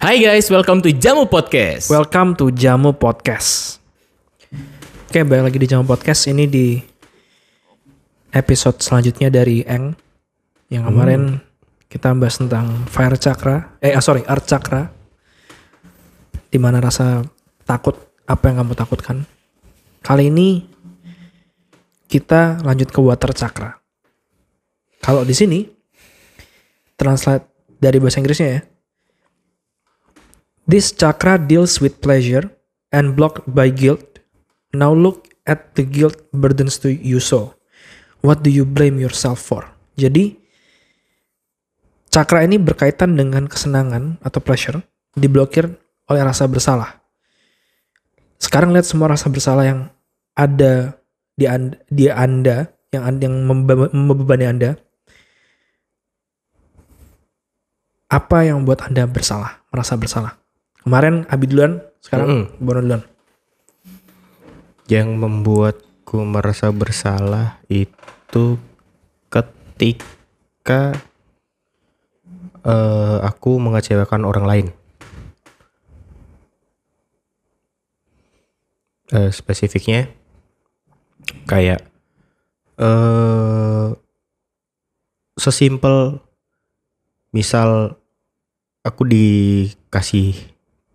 Hai guys, welcome to Jamu Podcast. Welcome to Jamu Podcast. Oke, balik lagi di Jamu Podcast. Ini di episode selanjutnya dari Eng. Yang kemarin kita bahas tentang Fire Chakra. Eh, ah, sorry, Art Chakra. Di mana rasa takut, apa yang kamu takutkan. Kali ini kita lanjut ke Water Chakra. Kalau di sini, translate dari bahasa Inggrisnya ya. This chakra deals with pleasure and blocked by guilt. Now look at the guilt burdens to you so. What do you blame yourself for? Jadi cakra ini berkaitan dengan kesenangan atau pleasure diblokir oleh rasa bersalah. Sekarang lihat semua rasa bersalah yang ada di anda, di anda yang yang membe- membebani anda. Apa yang membuat anda bersalah, merasa bersalah? Kemarin Abi duluan, sekarang Bono duluan. Yang membuatku merasa bersalah itu ketika eh, aku mengecewakan orang lain. Eh, spesifiknya kayak eh sesimpel misal aku dikasih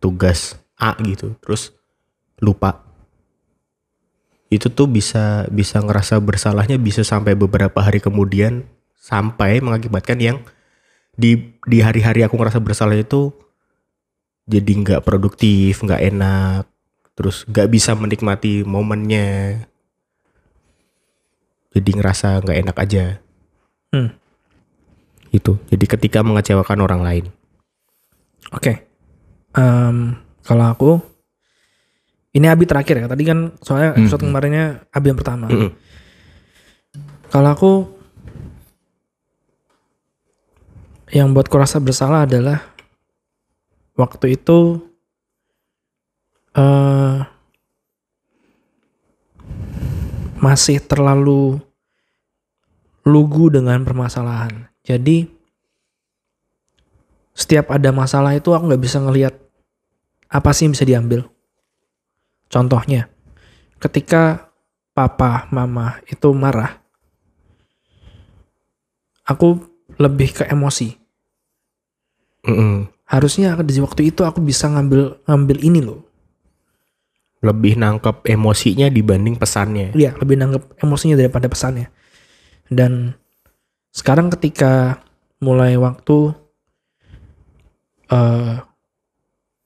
tugas A gitu, terus lupa. Itu tuh bisa bisa ngerasa bersalahnya bisa sampai beberapa hari kemudian sampai mengakibatkan yang di di hari-hari aku ngerasa bersalah itu jadi nggak produktif nggak enak terus nggak bisa menikmati momennya. Jadi ngerasa nggak enak aja. Hmm. itu. Jadi ketika mengecewakan orang lain Oke. Em, kalau aku ini Abi terakhir ya. Tadi kan soalnya episode kemarinnya Abi yang pertama. Mm-mm. Kalau aku yang buatku rasa bersalah adalah waktu itu eh masih terlalu lugu dengan permasalahan. Jadi setiap ada masalah itu aku nggak bisa ngelihat apa sih yang bisa diambil. Contohnya, ketika papa, mama itu marah, aku lebih ke emosi. Mm-mm. Harusnya di waktu itu aku bisa ngambil ngambil ini loh. lebih nangkep emosinya dibanding pesannya Iya, lebih nanggep emosinya daripada pesannya. Dan sekarang ketika mulai waktu eh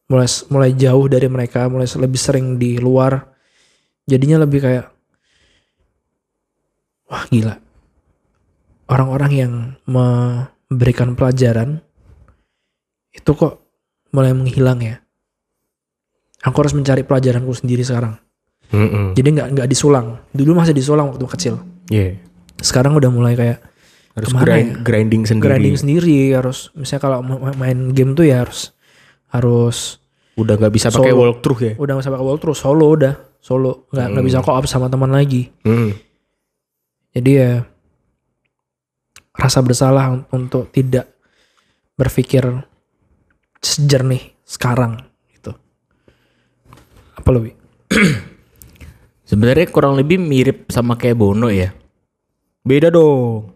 mulai mulai jauh dari mereka, mulai lebih sering di luar, jadinya lebih kayak wah gila. Orang-orang yang memberikan pelajaran itu kok mulai menghilang ya. Aku harus mencari pelajaranku sendiri sekarang. Mm-mm. Jadi nggak nggak disulang. Dulu masih disulang waktu kecil. Iya. Sekarang udah mulai kayak harus Ke mana grind- ya? grinding sendiri grinding sendiri. Harus misalnya kalau ma- main game tuh ya harus harus udah nggak bisa pakai walkthrough ya udah nggak sampai ke terus solo udah solo nggak nggak bisa co-op sama teman lagi. Mm. Jadi ya rasa bersalah un- untuk tidak berpikir sejernih sekarang gitu. Apa lebih? Sebenarnya kurang lebih mirip sama kayak Bono ya. beda dong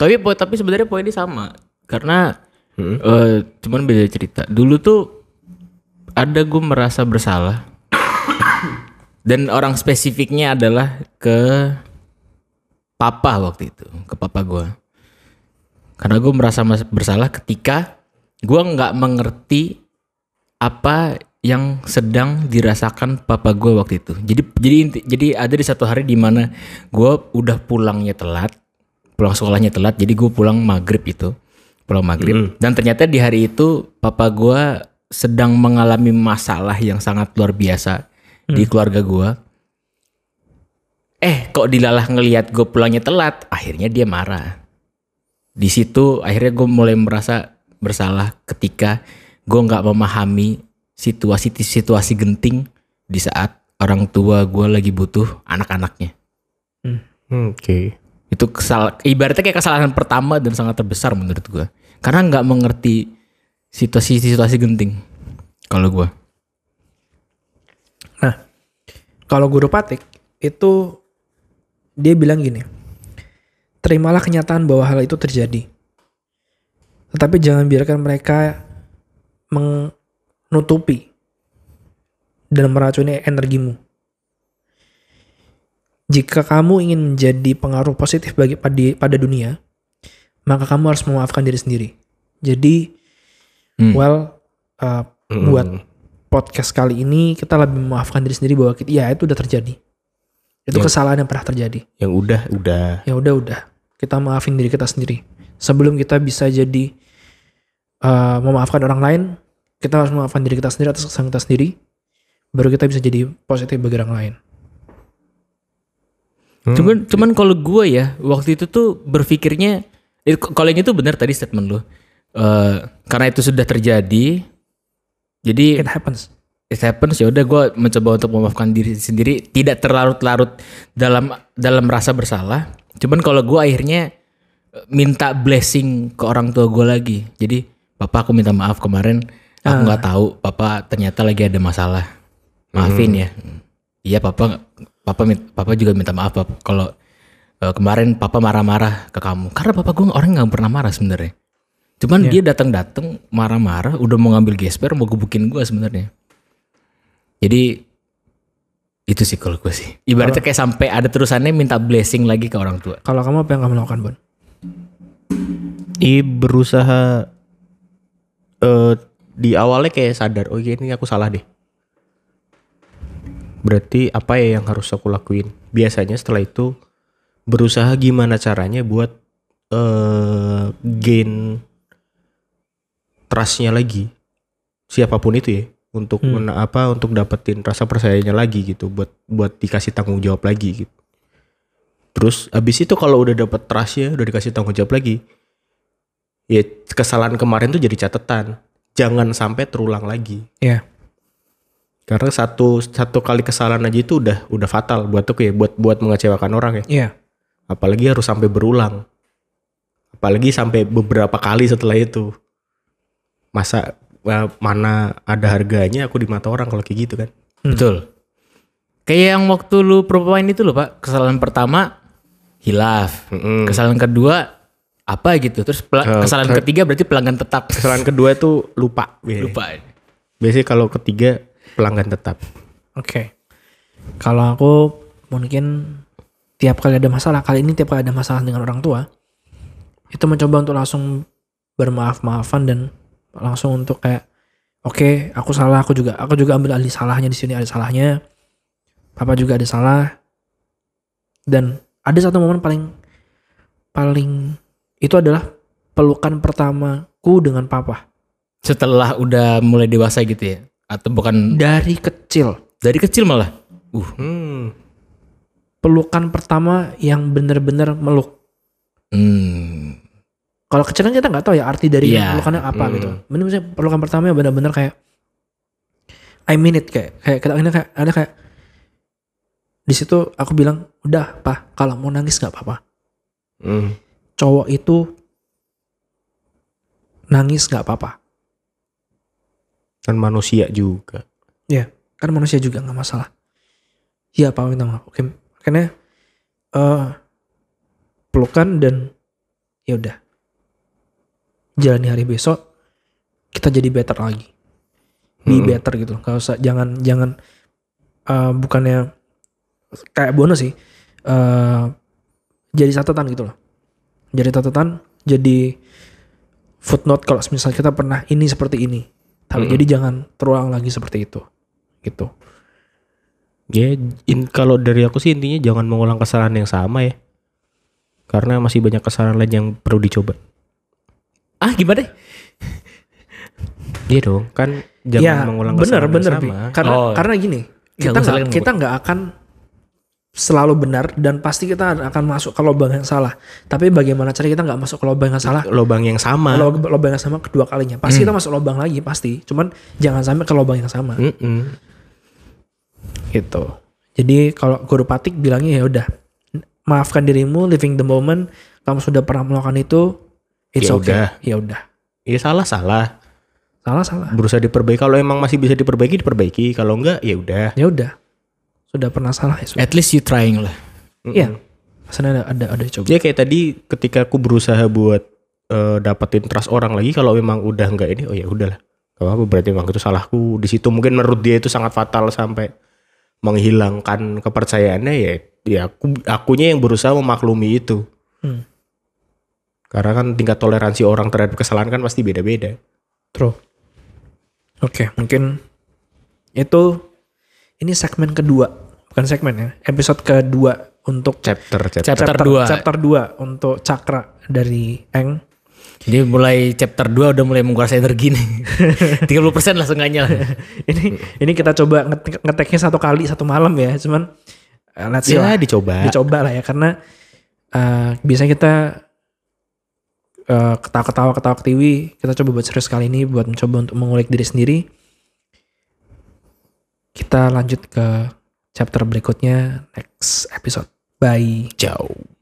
Tapi tapi sebenarnya poinnya sama karena Mm. eh, cuman beda cerita. Dulu tuh ada gue merasa bersalah dan orang spesifiknya adalah ke papa waktu itu, ke papa gue. Karena gue merasa bersalah ketika gue nggak mengerti apa yang sedang dirasakan papa gue waktu itu. Jadi jadi jadi ada di satu hari di mana gue udah pulangnya telat, pulang sekolahnya telat. Jadi gue pulang maghrib itu, pulang maghrib. Dan ternyata di hari itu papa gue sedang mengalami masalah yang sangat luar biasa di keluarga gue. Eh kok dilalah ngelihat gue pulangnya telat, akhirnya dia marah. Di situ akhirnya gue mulai merasa bersalah ketika gue nggak memahami situasi-situasi genting di saat orang tua gue lagi butuh anak-anaknya. Hmm, oke Itu kesal ibaratnya kayak kesalahan pertama dan sangat terbesar menurut gua. Karena nggak mengerti situasi-situasi genting. Kalau gua. Nah, kalau guru patik itu dia bilang gini, terimalah kenyataan bahwa hal itu terjadi. Tetapi jangan biarkan mereka menutupi dan meracuni energimu. Jika kamu ingin menjadi pengaruh positif bagi pada, pada dunia, maka kamu harus memaafkan diri sendiri. Jadi, Hmm. well, uh, buat podcast kali ini kita lebih memaafkan diri sendiri bahwa kita, ya itu udah terjadi. Itu Ya. kesalahan yang pernah terjadi. Yang udah udah. Ya udah udah. Kita maafin diri kita sendiri. Sebelum kita bisa jadi uh, memaafkan orang lain, kita harus memaafkan diri kita sendiri atas kesalahan kita sendiri. Baru kita bisa jadi positif bagi orang lain. Hmm. Cuman cuman kalau gue ya waktu itu tuh berpikirnya eh, kalau yang itu benar tadi statement lu. Eh, karena itu sudah terjadi. Jadi It happens. it happens ya udah gue mencoba untuk memaafkan diri sendiri tidak terlarut-larut dalam dalam rasa bersalah. Cuman kalau gue akhirnya eh, minta blessing ke orang tua gue lagi. Jadi papa aku minta maaf kemarin aku nggak tahu papa ternyata lagi ada masalah. Maafin ya. Iya papa papa papa juga minta maaf papa kalau eh, kemarin papa marah-marah ke kamu karena papa gue orang nggak pernah marah sebenarnya. Cuman dia datang-datang marah-marah udah mau ngambil gesper mau gebukin gue sebenarnya. Jadi itu sih kalau gue sih. Ibaratnya kayak sampai ada terusannya minta blessing lagi ke orang tua. Kalau kamu apa yang kamu lakukan, Bon? I berusaha eh di awalnya kayak sadar, oh iya, ini aku salah deh. Berarti apa ya yang harus aku lakuin? Biasanya setelah itu berusaha gimana caranya buat eh gain trustnya lagi siapa pun itu ya untuk mena- apa untuk dapetin rasa percayanya lagi gitu buat buat dikasih tanggung jawab lagi gitu. Terus abis itu kalau udah dapet trustnya udah dikasih tanggung jawab lagi ya kesalahan kemarin tuh jadi catatan jangan sampai terulang lagi Ya. Karena satu satu kali kesalahan aja itu udah udah fatal buat tuh ya buat buat mengecewakan orang ya Iya. apalagi harus sampai berulang apalagi sampai beberapa kali setelah itu masa eh, mana ada harganya aku di mata orang kalau kayak gitu kan Betul. Kayak yang waktu lu propoin itu loh pak. Kesalahan pertama hilaf. Kesalahan kedua apa gitu. Terus pela- Eh, kesalahan ke- ketiga berarti pelanggan tetap. kesalahan kedua tuh lupa Lupa. biasanya kalau ketiga pelanggan tetap Oke. Kalau aku mungkin tiap kali ada masalah, kali ini tiap kali ada masalah dengan orang tua, itu mencoba untuk langsung bermaaf-maafan dan langsung untuk kayak oke, aku salah, aku juga aku juga ambil alih salahnya di sini ada salahnya. Papa juga ada salah. Dan ada satu momen paling paling itu adalah pelukan pertamaku dengan papa Setelah udah mulai dewasa gitu ya. Atau bukan dari kecil. dari kecil malah. Uh. hmm. Pelukan pertama yang bener-bener meluk. Hmm. Kalau kecil kan kita nggak tahu ya arti dari Iya. pelukannya apa Hmm. gitu. Bener misalnya pelukan pertama yang benar-benar kayak I mean it kayak kayak kita ini kayak ada kayak di situ aku bilang udah pak kalau mau nangis nggak apa-apa. Hmm. Cowok itu nangis nggak apa-apa. Kan manusia juga Ya kan manusia juga nggak masalah. Iya pak minta maaf. Oke makanya eh pelukan dan ya udah jalani hari besok kita jadi better lagi. be Hmm. better gitu Gak usah jangan jangan eh, bukannya kayak bonus sih eh jadi catatan gitu loh jadi catatan jadi footnote kalau misalnya kita pernah ini seperti ini tapi Hmm. jadi jangan terulang lagi seperti itu gitu Ya, in, kalau dari aku sih intinya jangan mengulang kesalahan yang sama ya. Karena masih banyak kesalahan lain yang perlu dicoba. Ah gimana? Iya dong, kan jangan ya mengulang bener kesalahan bener yang Bi. sama. karena Oh. karena gini kita nggak kita nggak akan selalu benar dan pasti kita akan masuk ke lubang yang salah tapi bagaimana cara kita nggak masuk ke lubang yang salah Lubang yang sama. Lubang yang sama kedua kalinya pasti kita masuk lubang lagi pasti cuman jangan sampai ke lubang yang sama Mm-mm. gitu jadi kalau guru patik bilangnya ya udah maafkan dirimu, living the moment, kamu sudah pernah melakukan itu, it's Ya okay. udah. Ya udah. Ya salah salah. Salah salah. Berusaha diperbaiki. Kalau emang masih bisa diperbaiki diperbaiki. Kalau enggak ya udah. Ya udah. Sudah pernah salah ya sudah. At least you trying lah. Iya. Maksudnya ada ada ada coba. Ya kayak tadi ketika aku berusaha buat eh, dapetin trust orang lagi kalau memang udah enggak ini oh ya udahlah. Gak apa-apa berarti memang itu salahku di situ mungkin menurut dia itu sangat fatal sampai menghilangkan kepercayaannya ya ya aku akunya yang berusaha memaklumi itu. Hmm. Karena kan tingkat toleransi orang terhadap kesalahan kan pasti beda-beda. True. Oke, mungkin itu ini segmen kedua, bukan segmen ya, episode kedua untuk Chapter chapter. Chapter dua. chapter 2 untuk cakra dari Eng. Dia mulai chapter 2 udah mulai menguras energi nih. 30% lah seenggaknya lah. ini ini kita coba ngetek- ngeteknya satu kali satu malam ya, cuman eh, let's see Ya lah. dicoba. dicoba lah ya karena eh biasanya kita eh, ketawa-ketawa ketawa ketiwi kita coba buat serius kali ini buat mencoba untuk mengulik diri sendiri kita lanjut ke chapter berikutnya next episode bye Jauh.